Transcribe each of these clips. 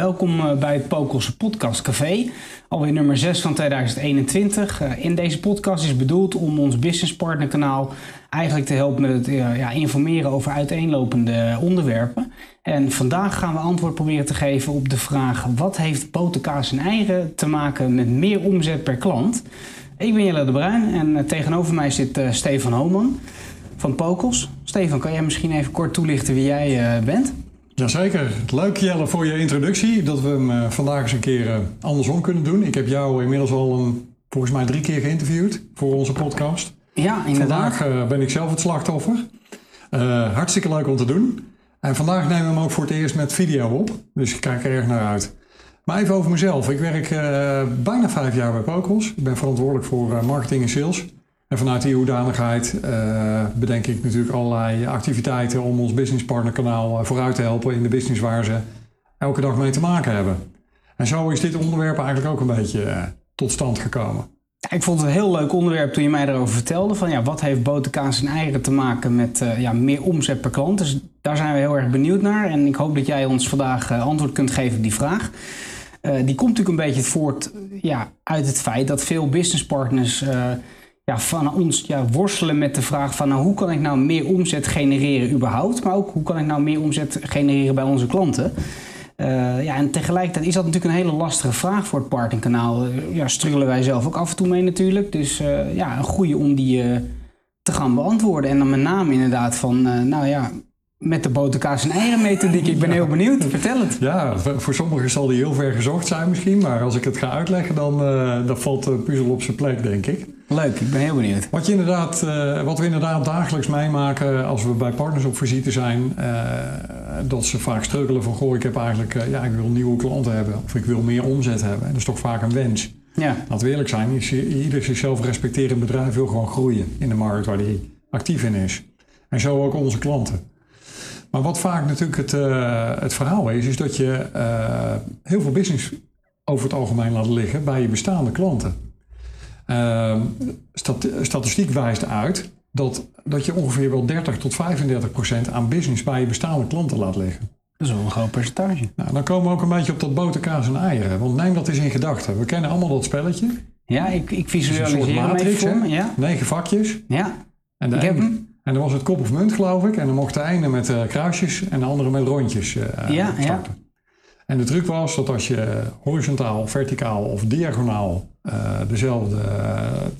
welkom eh, bij het Pokelse Podcast Café. Alweer nummer 6 van 2021. Uh, in deze podcast is bedoeld om ons Business eigenlijk te helpen met het ja, informeren over uiteenlopende onderwerpen. En vandaag gaan we antwoord proberen te geven op de vraag: wat heeft boterkaas en eieren te maken met meer omzet per klant? Ik ben Jelle de Bruin en uh, tegenover mij zit Stefan Homan van Pokels. Stefan, kan jij misschien even kort toelichten wie jij bent? Jazeker. Leuk Jelle voor je introductie. Dat we hem uh, vandaag eens een keer uh, andersom kunnen doen. Ik heb jou inmiddels al een, volgens mij drie keer geïnterviewd voor onze podcast. Ja, inderdaad. Vandaag uh, ben ik zelf het slachtoffer. hartstikke leuk om te doen. En vandaag nemen we hem ook voor het eerst met video op. Dus ik kijk er erg naar uit. Maar even over mezelf. Ik werk bijna vijf jaar bij Pokels. Ik ben verantwoordelijk voor marketing en sales. En vanuit die hoedanigheid uh, bedenk ik natuurlijk allerlei activiteiten om ons businesspartnerkanaal vooruit te helpen in de business waar ze elke dag mee te maken hebben. En zo is dit onderwerp eigenlijk ook een beetje uh, tot stand gekomen. Ik vond het een heel leuk onderwerp toen je mij daarover vertelde. Van ja, wat heeft boterkaas en eieren te maken met ja, meer omzet per klant? Dus daar zijn we heel erg benieuwd naar. En ik hoop dat jij ons vandaag antwoord kunt geven op die vraag. die komt natuurlijk een beetje voort ja, uit het feit dat veel businesspartners ja, van ons ja, worstelen met de vraag van nou, hoe kan ik nou meer omzet genereren überhaupt, maar ook hoe kan ik nou meer omzet genereren bij onze klanten. Uh, ja, en tegelijkertijd is dat natuurlijk een hele lastige vraag voor het partnerkanaal. Uh, ja, struggelen wij zelf ook af en toe mee natuurlijk. Dus uh, ja, een goede om die te gaan beantwoorden. En dan met name inderdaad van, nou ja, met de boterkaas en eieren methodiek. Ik ben heel benieuwd. Vertel het. Ja, voor sommigen zal die heel ver gezocht zijn misschien. Maar als ik het ga uitleggen, dan, dan valt de puzzel op zijn plek, denk ik. Leuk, ik ben heel benieuwd. Wat, je inderdaad, uh, wat we inderdaad dagelijks meemaken als we bij partners op visite zijn... Uh, dat ze vaak struggelen van... goh, ik heb eigenlijk, ja, ik wil nieuwe klanten hebben. Of ik wil meer omzet hebben. En dat is toch vaak een wens. Ja. Laten we eerlijk zijn, ieder zichzelf respecterend bedrijf wil gewoon groeien... in de markt waar hij actief in is. En zo ook onze klanten. Maar wat vaak natuurlijk het, het verhaal is, is dat je heel veel business over het algemeen laat liggen bij je bestaande klanten. Stat statistiek wijst uit dat, dat je ongeveer wel 30 tot 35 procent aan business bij je bestaande klanten laat liggen. Dat is wel een groot percentage. Nou, dan komen we ook een beetje op dat boterkaas en eieren. Want neem dat eens in gedachten. We kennen allemaal dat spelletje. Ja, ik, ik visualiseer een matrix, hem ja. Negen vakjes. Ja, en ik heb hem. En dan was het kop of munt, geloof ik. En dan mocht de ene met uh, kruisjes en de andere met rondjes uh, ja, starten. Ja. En de truc was dat als je horizontaal, verticaal of diagonaal uh, dezelfde,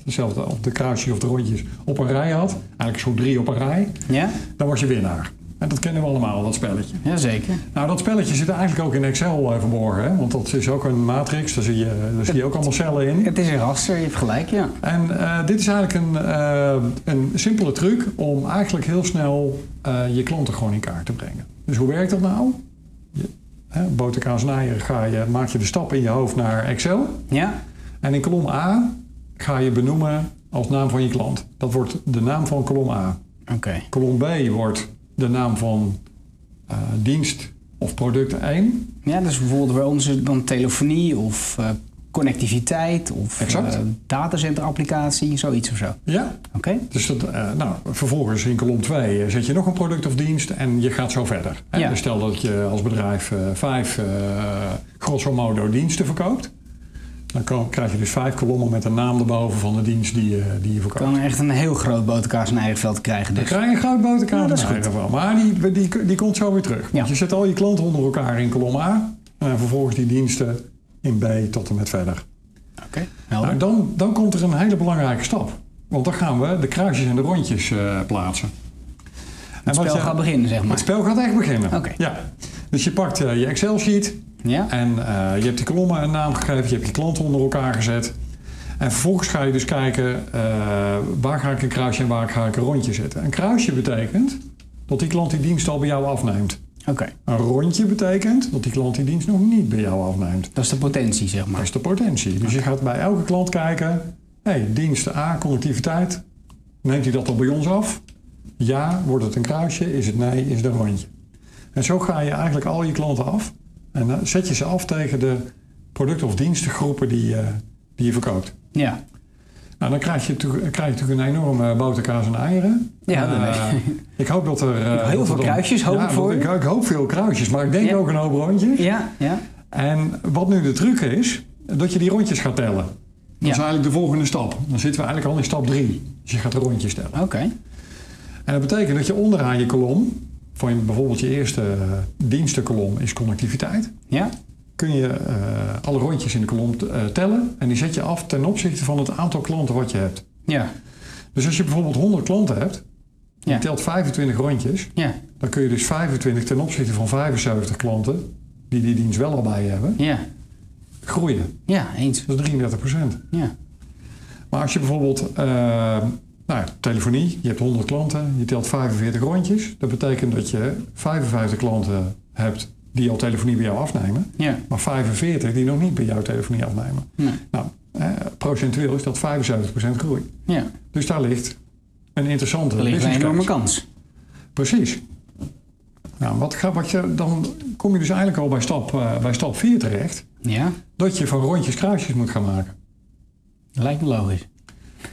dezelfde, of de kruisjes of de rondjes op een rij had, eigenlijk zo drie op een rij, ja? dan was je winnaar. En dat kennen we allemaal, dat spelletje. Jazeker. Nou, dat spelletje zit eigenlijk ook in Excel uh, verborgen. Hè? Want dat is ook een matrix, daar zie je, daar zie je ook allemaal cellen in. Het is een raster, je hebt gelijk, ja. En uh, dit is eigenlijk een, uh, een simpele truc om eigenlijk heel snel je klanten gewoon in kaart te brengen. Dus hoe werkt dat nou? Hè, boterkaas naaien ga je, maak je de stap in je hoofd naar Excel. Ja. En in kolom A ga je benoemen als naam van je klant. Dat wordt de naam van kolom A. Oké. Okay. Kolom B wordt de naam van uh, dienst of product 1. Ja, dus bijvoorbeeld bij ons dan telefonie of uh, connectiviteit of exact. Uh, datacenterapplicatie, zoiets of zo. Ja. Oké. Okay. Dus dat, nou, vervolgens in kolom 2 zet je nog een product of dienst en je gaat zo verder. Ja. Dus stel dat je als bedrijf vijf grosso modo diensten verkoopt. Dan kan, krijg je dus vijf kolommen met een naam erboven van de dienst die, uh, die je verkoopt. Dan echt een heel groot boterkaas en eigenveld krijgen. Dus. Dan krijg je een groot boterkaas ja, en eigenveld. Maar die, die, die komt zo weer terug. Ja. Want je zet al je klanten onder elkaar in kolom A. En vervolgens die diensten in B tot en met verder. Oké, okay, nou, dan, dan komt er een hele belangrijke stap. Want dan gaan we de kruisjes en de rondjes uh, plaatsen. Het spel je, gaat beginnen, zeg maar. Het spel gaat echt beginnen. Oké. Okay. Ja. Dus je pakt uh, je Excel-sheet. Ja. En uh, je hebt die kolommen een naam gegeven, je hebt je klanten onder elkaar gezet. En vervolgens ga je dus kijken waar ga ik een kruisje en waar ga ik een rondje zetten. Een kruisje betekent dat die klant die dienst al bij jou afneemt. Oké. Okay. Een rondje betekent dat die klant die dienst nog niet bij jou afneemt. Dat is de potentie, zeg maar. Dat is de potentie. Dus okay. je gaat bij elke klant kijken, hey, dienst A, connectiviteit, neemt hij dat al bij ons af? Ja, wordt het een kruisje? Is het nee? Is het een rondje? En zo ga je eigenlijk al je klanten af. En dan zet je ze af tegen de producten of dienstengroepen die, uh, die je verkoopt. Ja. Nou, dan krijg je, krijg je natuurlijk een enorme boterkaas en eieren. Ja, dat uh, Ik hoop dat er... Uh, heel dat veel kruisjes, hoop ja, ik voor ik, ik, hoop veel kruisjes, maar ik denk ja. ook een hoop rondjes. Ja, ja. En wat nu de truc is, dat je die rondjes gaat tellen. Dat is eigenlijk de volgende stap. Dan zitten we eigenlijk al in stap 3. Dus je gaat de rondjes tellen. Oké. En dat betekent dat je onderaan je kolom, van je, bijvoorbeeld je eerste eh, dienstenkolom is connectiviteit, Ja. Kun je eh, alle rondjes in de kolom eh, tellen. En die zet je af ten opzichte van het aantal klanten wat je hebt. Ja. Dus als je bijvoorbeeld 100 klanten hebt, Ja. je telt 25 rondjes, Ja. dan kun je dus 25 ten opzichte van 75 klanten, die die dienst wel al bij je hebben, Ja. groeien. Ja, eens. Dat is 33 procent. Ja. Maar als je bijvoorbeeld, eh, nou ja, telefonie, je hebt 100 klanten, je telt 45 rondjes. Dat betekent dat je 55 klanten hebt die al telefonie bij jou afnemen, Ja. maar 45 die nog niet bij jou telefonie afnemen. Nee. Nou, eh, procentueel is dat 75% groei. Ja. Dus daar ligt een interessante Er ligt een enorme kans. Precies. Nou, wat, wat je, dan kom je dus eigenlijk al bij stap, eh, bij stap 4 terecht. Ja. Dat je van rondjes kruisjes moet gaan maken. Lijkt me logisch.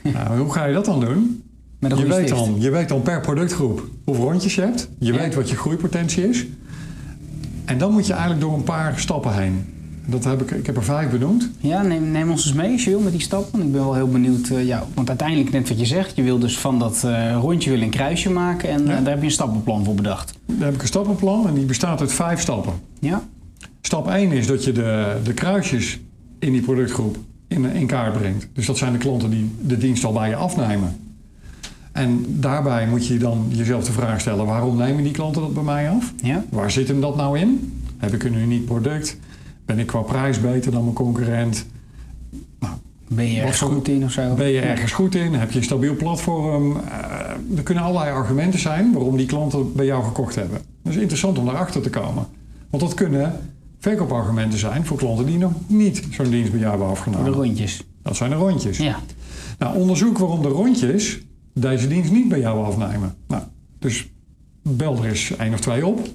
nou, hoe ga je dat dan doen? Met een Je weet, dan, je weet dan per productgroep hoeveel rondjes je hebt. Je Ja. weet wat je groeipotentie is. En dan moet je eigenlijk door een paar stappen heen. Dat heb ik, ik heb er vijf benoemd. Ja, neem, neem ons eens mee als je wil met die stappen. Ik ben wel heel benieuwd. ja, want uiteindelijk, net wat je zegt, je wil dus van dat eh, rondje wil een kruisje maken. En Ja. eh, daar heb je een stappenplan voor bedacht. Daar heb ik een stappenplan en die bestaat uit vijf stappen. Ja? Stap 1 is dat je de, de kruisjes in die productgroep in, in kaart brengt. Dus dat zijn de klanten die de dienst al bij je afnemen. En daarbij moet je dan jezelf de vraag stellen: waarom nemen die klanten dat bij mij af? Ja? Waar zit hem dat nou in? Heb ik een uniek product? Ben ik qua prijs beter dan mijn concurrent? Ben je ergens goed in of zo? Ben je ergens goed in? Heb je een stabiel platform? Eh, er kunnen allerlei argumenten zijn waarom die klanten bij jou gekocht hebben. Dat is interessant om daarachter te komen. Want dat kunnen verkoopargumenten zijn voor klanten die nog niet zo'n dienst bij jou hebben Voor de afgenomen. rondjes. Dat zijn de rondjes. Ja. Nou, onderzoek waarom de rondjes deze dienst niet bij jou afnemen. Nou, dus bel er eens één of twee op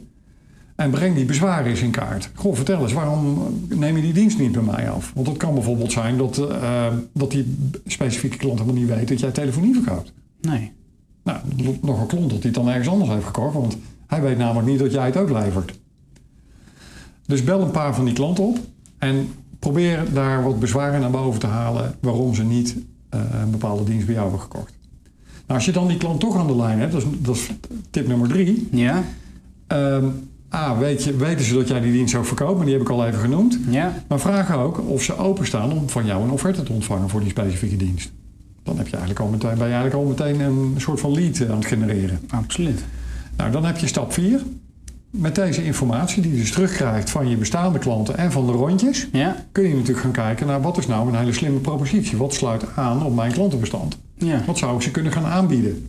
en breng die bezwaren eens in kaart. Goh, vertel eens, waarom neem je die dienst niet bij mij af? Want het kan bijvoorbeeld zijn dat, eh, dat die specifieke klant helemaal niet weet dat jij telefonie verkoopt. Nee. Nou, nog een klant dat hij het dan ergens anders heeft gekocht, want hij weet namelijk niet dat jij het ook levert. Dus bel een paar van die klanten op en probeer daar wat bezwaren naar boven te halen waarom ze niet eh, een bepaalde dienst bij jou hebben gekocht. Nou, als je dan die klant toch aan de lijn hebt, dat is, dat is tip nummer drie. Ja? Ehm, A, weet je, weten ze dat jij die dienst ook verkoopt, maar die heb ik al even genoemd. Ja? Maar vraag ook of ze openstaan om van jou een offerte te ontvangen voor die specifieke dienst. Dan heb je eigenlijk al meteen, ben je eigenlijk al meteen een soort van lead eh, aan het genereren. Absoluut. Nou, dan heb je stap 4. Met deze informatie die je dus terugkrijgt van je bestaande klanten en van de rondjes, Ja? kun je natuurlijk gaan kijken naar wat is nou een hele slimme propositie. Wat sluit aan op mijn klantenbestand? Ja. Wat zou ik ze kunnen gaan aanbieden?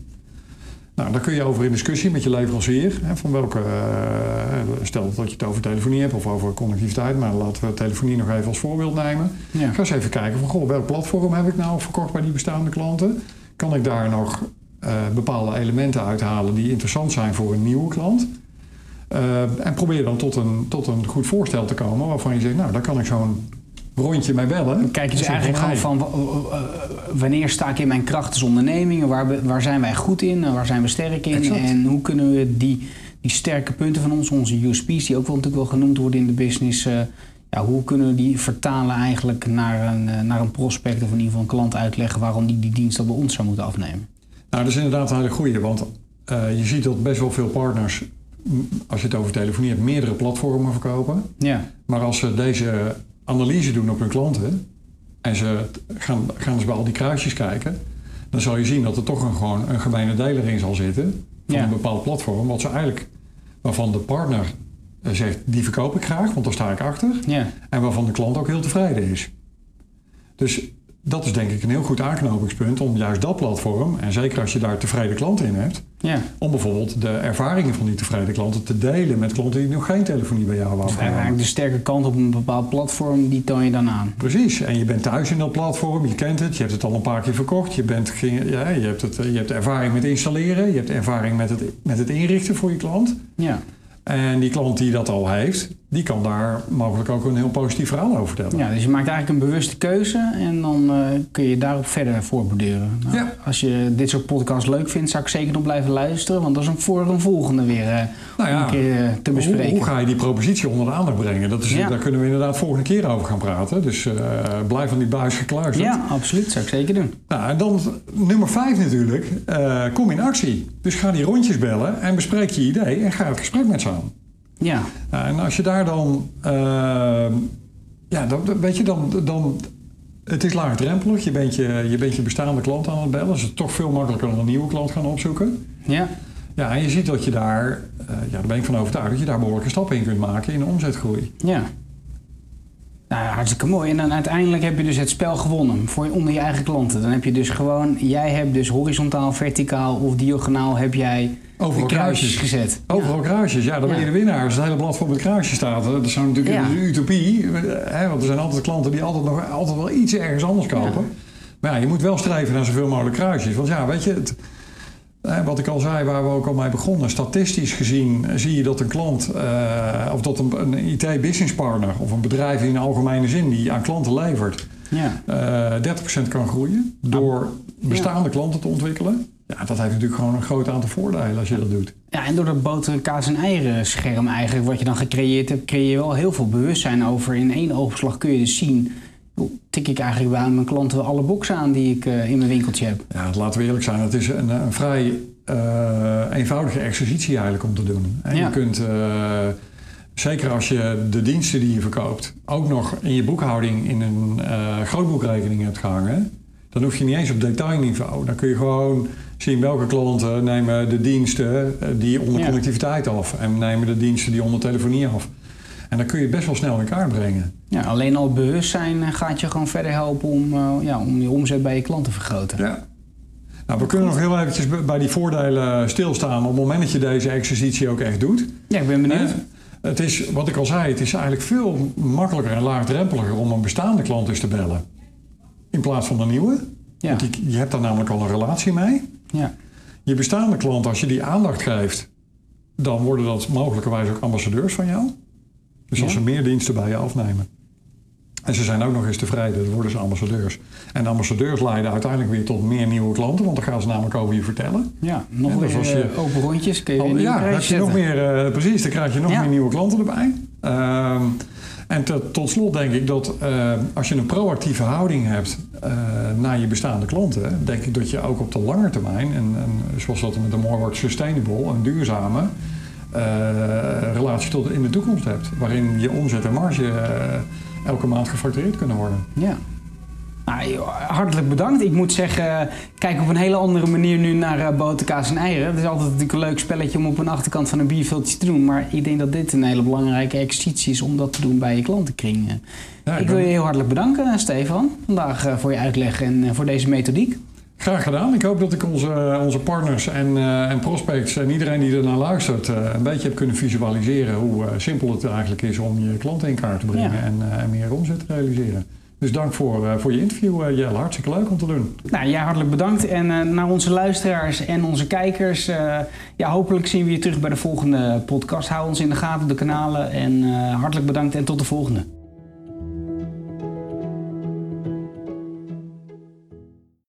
Nou, daar kun je over in discussie met je leverancier. Hè, van welke, eh, stel dat je het over telefonie hebt of over connectiviteit, maar laten we telefonie nog even als voorbeeld nemen. Ja. Ga eens even kijken van, goh, welk platform heb ik nou verkocht bij die bestaande klanten? Kan ik daar nog eh, bepaalde elementen uithalen die interessant zijn voor een nieuwe klant? Eh, en probeer dan tot een, tot een goed voorstel te komen waarvan je zegt, nou, daar kan ik zo'n rondje mee bellen. Dan kijk je dus eigenlijk gewoon van w- w- wanneer sta ik in mijn kracht als onderneming? Waar, waar zijn wij goed in? Waar zijn we sterk in? Exact. En hoe kunnen we die, die sterke punten van ons, onze USP's, die ook wel natuurlijk wel genoemd worden in de business, eh, ja, hoe kunnen we die vertalen eigenlijk naar een, eh, naar een prospect of in ieder geval een klant uitleggen waarom die die dienst dan bij ons zou moeten afnemen? Nou, dat is inderdaad een hele goeie, want eh, je ziet dat best wel veel partners, als je het over telefonie hebt, meerdere platformen verkopen. Ja, Maar als ze deze analyse doen op hun klanten en ze gaan, gaan dus bij al die kruisjes kijken, dan zal je zien dat er toch een, gewoon een gemene deler in zal zitten van Ja. een bepaald platform, wat ze eigenlijk, waarvan de partner eh, zegt, die verkoop ik graag, want daar sta ik achter, ja, en waarvan de klant ook heel tevreden is. Dus dat is denk ik een heel goed aanknopingspunt om juist dat platform, en zeker als je daar tevreden klanten in hebt, ja. om bijvoorbeeld de ervaringen van die tevreden klanten te delen met klanten die nog geen telefonie bij jou hebben Dus eigenlijk de sterke kant op een bepaald platform, die toon je dan aan. Precies, en je bent thuis in dat platform, je kent het, je hebt het al een paar keer verkocht, je, bent, ja, je, hebt, het, je hebt ervaring met installeren, je hebt ervaring met het, met het inrichten voor je klant. Ja, En die klant die dat al heeft, die kan daar mogelijk ook een heel positief verhaal over vertellen. Ja, dus je maakt eigenlijk een bewuste keuze en dan uh, kun je daarop verder voorborduren. Nou, Ja. Als je dit soort podcasts leuk vindt, zou ik zeker nog blijven luisteren, want dat is een voor een volgende weer eh, Nou ja, een keer eh, te bespreken. hoe ga je die propositie onder de aandacht brengen? Dat is, Ja. Daar kunnen we inderdaad volgende keer over gaan praten. Dus eh, blijf van die buis gekluisterd. ja, absoluut, zou ik zeker doen. Nou, en dan nummer vijf natuurlijk. eh, kom in actie. Dus ga die rondjes bellen en bespreek je idee en ga het gesprek met ze aan. Ja, Nou, en als je daar dan, eh, ja, dan, dan- weet je, dan, dan, het is laagdrempelig. Je bent je, je bent je bestaande klant aan het bellen. Dus het is toch veel makkelijker dan een nieuwe klant gaan opzoeken. ja, Ja, en je ziet dat je daar, eh, ja, daar ben ik van overtuigd, dat je daar behoorlijke stappen in kunt maken in de omzetgroei. ja. Nou, hartstikke mooi. En dan uiteindelijk heb je dus het spel gewonnen voor onder je eigen klanten. Dan heb je dus gewoon, jij hebt dus horizontaal, verticaal of diagonaal heb jij Overal kruisjes gezet. Overal kruisjes, ja, dan ben je Ja. de winnaar. Als het hele blad vol met kruisjes staat, hè, dat zou natuurlijk Ja. een utopie. eh, Hè, want er zijn altijd klanten die altijd, nog, altijd wel iets ergens anders kopen. Maar ja, je moet wel streven naar zoveel mogelijk kruisjes. Want ja, weet je, het, wat ik al zei, waar we ook al mee begonnen. Statistisch gezien eh, zie je dat een klant, eh, of dat een, een IT-business partner... of een bedrijf in de algemene zin die aan klanten levert... Ja, eh 30% kan groeien door bestaande klanten te ontwikkelen. Ja, dat heeft natuurlijk gewoon een groot aantal voordelen als je dat doet. Ja, en door dat boter, kaas en eieren scherm eigenlijk, wat je dan gecreëerd hebt, creëer je wel heel veel bewustzijn over. In één oogopslag kun je dus zien, tik ik eigenlijk bij mijn klanten alle boxen aan die ik eh, in mijn winkeltje heb. Ja, laten we eerlijk zijn, het is een, een vrij eh, eenvoudige exercitie eigenlijk om te doen. En Ja. je kunt, eh, zeker als je de diensten die je verkoopt, ook nog in je boekhouding in een grootboekrekening hebt gehangen, dan hoef je niet eens op detailniveau. Dan kun je gewoon zien welke klanten nemen de diensten die onder connectiviteit af en nemen de diensten die onder telefonie af. En dan kun je best wel snel in kaart brengen. Ja, alleen al bewustzijn eh, gaat je gewoon verder helpen om, eh, ja, om je omzet bij je klant te vergroten. Ja. Nou, we kunnen nog heel eventjes bij die voordelen stilstaan op het moment dat je deze exercitie ook echt doet. Ja, ik ben benieuwd. Het is, wat ik al zei, het is eigenlijk veel makkelijker en laagdrempeliger om een bestaande klant eens te bellen. In plaats van een nieuwe. Ja, Want die, je hebt daar namelijk al een relatie mee. ja, Je bestaande klant, als je die aandacht geeft, dan worden dat mogelijkerwijs ook ambassadeurs van jou. Dus als ze meer diensten bij je afnemen. En ze zijn ook nog eens tevreden, dan worden ze ambassadeurs. En ambassadeurs leiden uiteindelijk weer tot meer nieuwe klanten, want dan gaan ze namelijk over je vertellen. ja. nog Ja, dus weer als je- eh, open rondjes kun je Al- nieuwe ja, dan heb prijzen je nog meer, eh, precies, dan krijg je nog Ja. meer nieuwe klanten erbij. Ehm, en te- tot slot denk ik dat eh, als je een proactieve houding hebt naar je bestaande klanten, denk ik dat je ook op de lange termijn, en, en zoals dat met een mooi woord sustainable, een duurzame relatie tot in de toekomst hebt. Waarin je omzet en marge eh, elke maand gefactureerd kunnen worden. Ja. Nou, hartelijk bedankt. Ik moet zeggen, kijk op een hele andere manier nu naar eh boter, kaas en eieren. Het is altijd natuurlijk een leuk spelletje om op een achterkant van een bierviltje te doen. Maar ik denk dat dit een hele belangrijke exercitie is om dat te doen bij je klantenkring. Eh, Ja, ik ben- wil je heel hartelijk bedanken, eh, Stefan, vandaag eh, voor je uitleg en eh, voor deze methodiek. Graag gedaan. Ik hoop dat ik onze, onze partners en, eh, en prospects en iedereen die er naar luistert eh, een beetje heb kunnen visualiseren hoe eh, simpel het eigenlijk is om je klanten in kaart te brengen Ja. en, en meer omzet te realiseren. Dus dank voor, voor je interview, eh, Jelle. Hartstikke leuk om te doen. Nou, jij hartelijk bedankt. En naar onze luisteraars en onze kijkers. ja, hopelijk zien we je terug bij de volgende podcast. Hou ons in de gaten, de kanalen. En hartelijk bedankt en tot de volgende.